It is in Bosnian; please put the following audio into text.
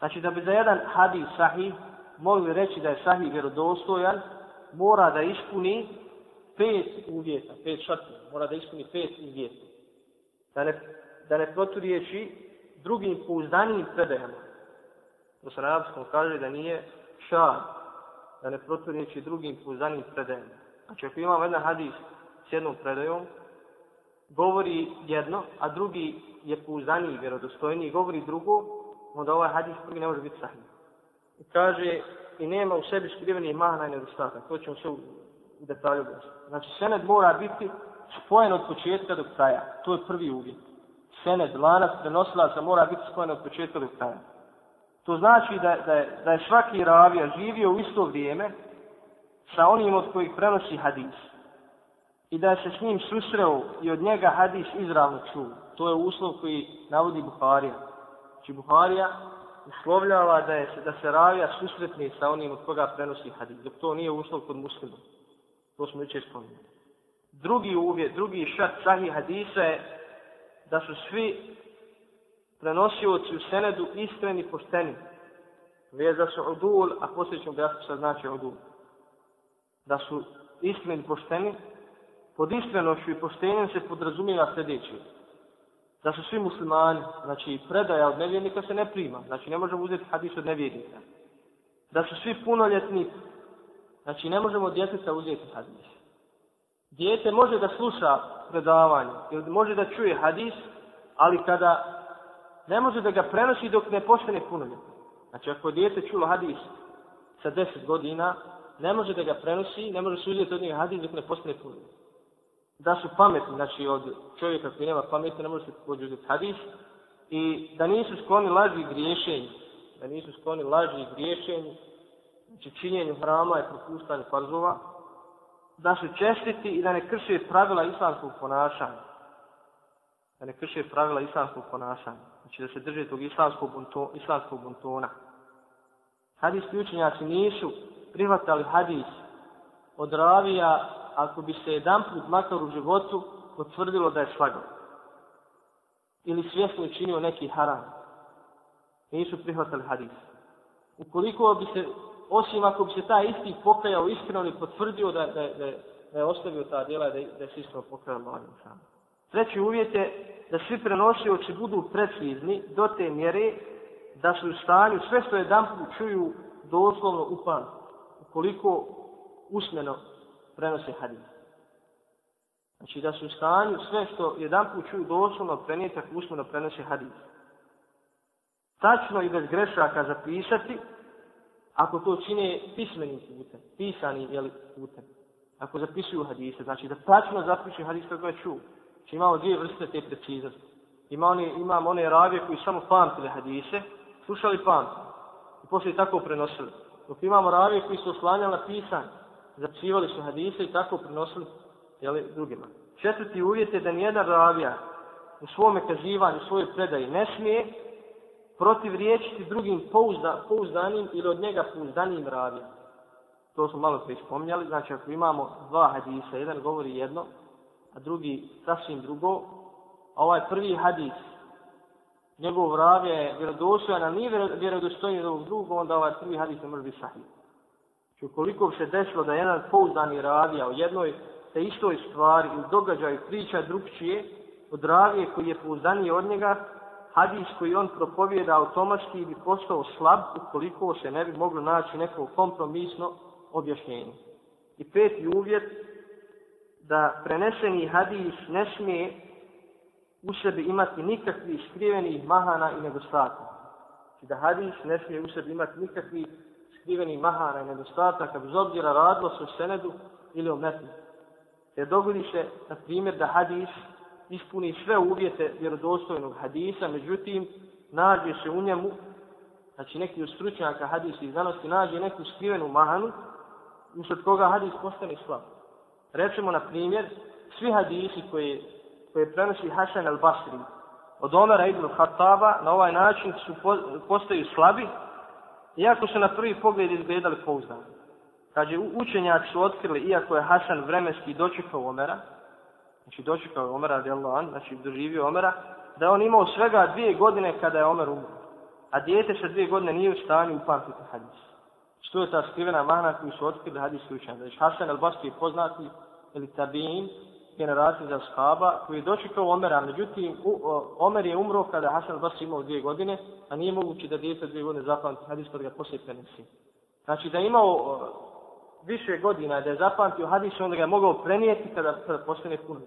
Znači da bi za jedan hadis sahih mogli reći da je sahih vjerodostojan, mora da ispuni pet uvjeta, pet šartova, mora da ispuni pet uvjeta. Da ne, da ne proturiječi drugim pouzdanijim predajama. To se na arabskom kaže da nije šar, da ne proturiječi drugim pouzdanijim predajama. Znači ako imamo jedan hadis s jednom predajom, govori jedno, a drugi je pouzdaniji, vjerodostojniji, govori drugo, onda ovaj hadis drugi ne može biti sahih. I kaže, i nema u sebi skrivenih mahana i nedostatak. To ćemo sve u, detalju gledati. Znači, sened mora biti spojen od početka do kraja. To je prvi uvjet. Sened, lanac, prenosilaca mora biti spojen od početka do kraja. To znači da, da, je, da je svaki ravija živio u isto vrijeme sa onim od kojih prenosi hadis. I da se s njim susreo i od njega hadis izravno čuo. To je uslov koji navodi Buharija. Znači Buharija uslovljava da, je, da se ravija susretni sa onim od koga prenosi hadis. Dok to nije uslov kod muslima. To smo jučer spomenuli. Drugi uvjet, drugi šat sahih hadisa je da su svi prenosioci u senedu iskreni pošteni. Veza su udul, a poslije ćemo objasniti sad znači udul. Da su iskreni pošteni, pod iskrenošću i poštenjem se podrazumijeva sljedeći da su svi muslimani, znači predaja od nevjernika se ne prima, znači ne možemo uzeti hadis od nevjernika. Da su svi punoljetni, znači ne možemo od djeteta uzeti hadis. Dijete može da sluša predavanje, ili može da čuje hadis, ali kada ne može da ga prenosi dok ne postane punoljetni. Znači ako je dijete čulo hadis sa 10 godina, ne može da ga prenosi, ne može se uzeti od njega hadis dok ne postane punoljetni da su pametni, znači od čovjeka koji nema pameti, ne može se pođe hadis, i da nisu skloni laži i griješenju, da nisu skloni laži i griješenju, znači činjenju hrama i propustanju farzova, da su čestiti i da ne krše pravila islamskog ponašanja. Da ne krše pravila islamskog ponašanja. Znači da se drže tog islamskog, bunto, islamskog buntona. Hadijski učenjaci nisu prihvatali hadis od ravija ako bi se jedan put makar u životu potvrdilo da je slagao. Ili svjesno učinio neki haram. Nisu prihvatali hadis. Ukoliko bi se, osim ako bi se taj isti pokajao iskreno i potvrdio da, da, da, da je ostavio ta djela da, da je se iskreno pokajao Allahom sam. Treći uvjet je da svi prenosioći budu precizni do te mjere da su u stanju sve što jedan put čuju doslovno upan. Ukoliko usmeno prenose hadis. Znači da su u stanju sve što jedan put čuju doslovno prenijetak usmeno prenose hadis. Tačno i bez grešaka zapisati, ako to čine pismenim putem, pisanim jeli, putem, ako zapisuju hadise, znači da tačno zapišu hadis kako je čuo. Znači imamo dvije vrste te preciznosti. Ima one, imamo one ravije koji samo pamtili hadise, slušali pamtili i poslije tako prenosili. Dok imamo ravije koji su oslanjali na pisanje zapisivali su hadise i tako prinosili jeli, drugima. Četvrti uvjet je da nijedan ravija u svome kazivanju, u svojoj predaji ne smije protiv riječiti drugim pouzda, pouzdanim ili od njega pouzdanim ravijom. To smo malo prije spominjali, Znači, ako imamo dva hadisa, jedan govori jedno, a drugi sasvim drugo, a ovaj prvi hadis, njegov ravija je vjerodostojan, a nije vjerodostojan od drugog, onda ovaj prvi hadis ne može biti sahih. Znači, ukoliko bi se desilo da jedan pouzdani ravija o jednoj te istoj stvari ili događaju priča drugčije od ravije koji je pouzdaniji od njega, hadis koji on propovjeda automatski bi postao slab ukoliko se ne bi moglo naći neko kompromisno objašnjenje. I peti uvjet, da preneseni hadis ne smije u sebi imati nikakvih skrivenih mahana i nedostataka. Znači da hadis ne smije u sebi imati nikakvih skriveni mahana i nedostataka, bez obzira radilo se o senedu ili o metnu. Jer dogodi se, na primjer, da hadis ispuni sve uvjete vjerodostojnog hadisa, međutim, nađe se u njemu, znači neki od stručnjaka hadisa i znanosti, nađe neku skrivenu mahanu, usred koga hadis postane slab. Recimo, na primjer, svi hadisi koje, koje prenosi Hasan al-Basri od Omera ibn Khattaba na ovaj način su postaju slabi, iako su na prvi pogled izgledali pouzdani. Kaže, učenjaci su otkrili, iako je Hasan vremenski dočekao Omera, znači dočekao je Omera, an, znači doživio Omera, da je on imao svega dvije godine kada je Omer umro. a dijete sa dvije godine nije u stanju upamtiti hadis. Što je ta skrivena mana koju su otkrili hadijski učenjaci. Znači, Hasan al-Basri je poznati, ili tabijin, generaciji za shaba, koji je dočekao Omera, međutim, u, o, Omer je umro kada Hasan al-Basri imao dvije godine, a nije moguće da dijete dvije godine zapamti hadis kada ga poslije prenesi. Znači, da je imao o, više godina da je zapamtio hadis, onda ga je mogao prenijeti kada, kada postane puno.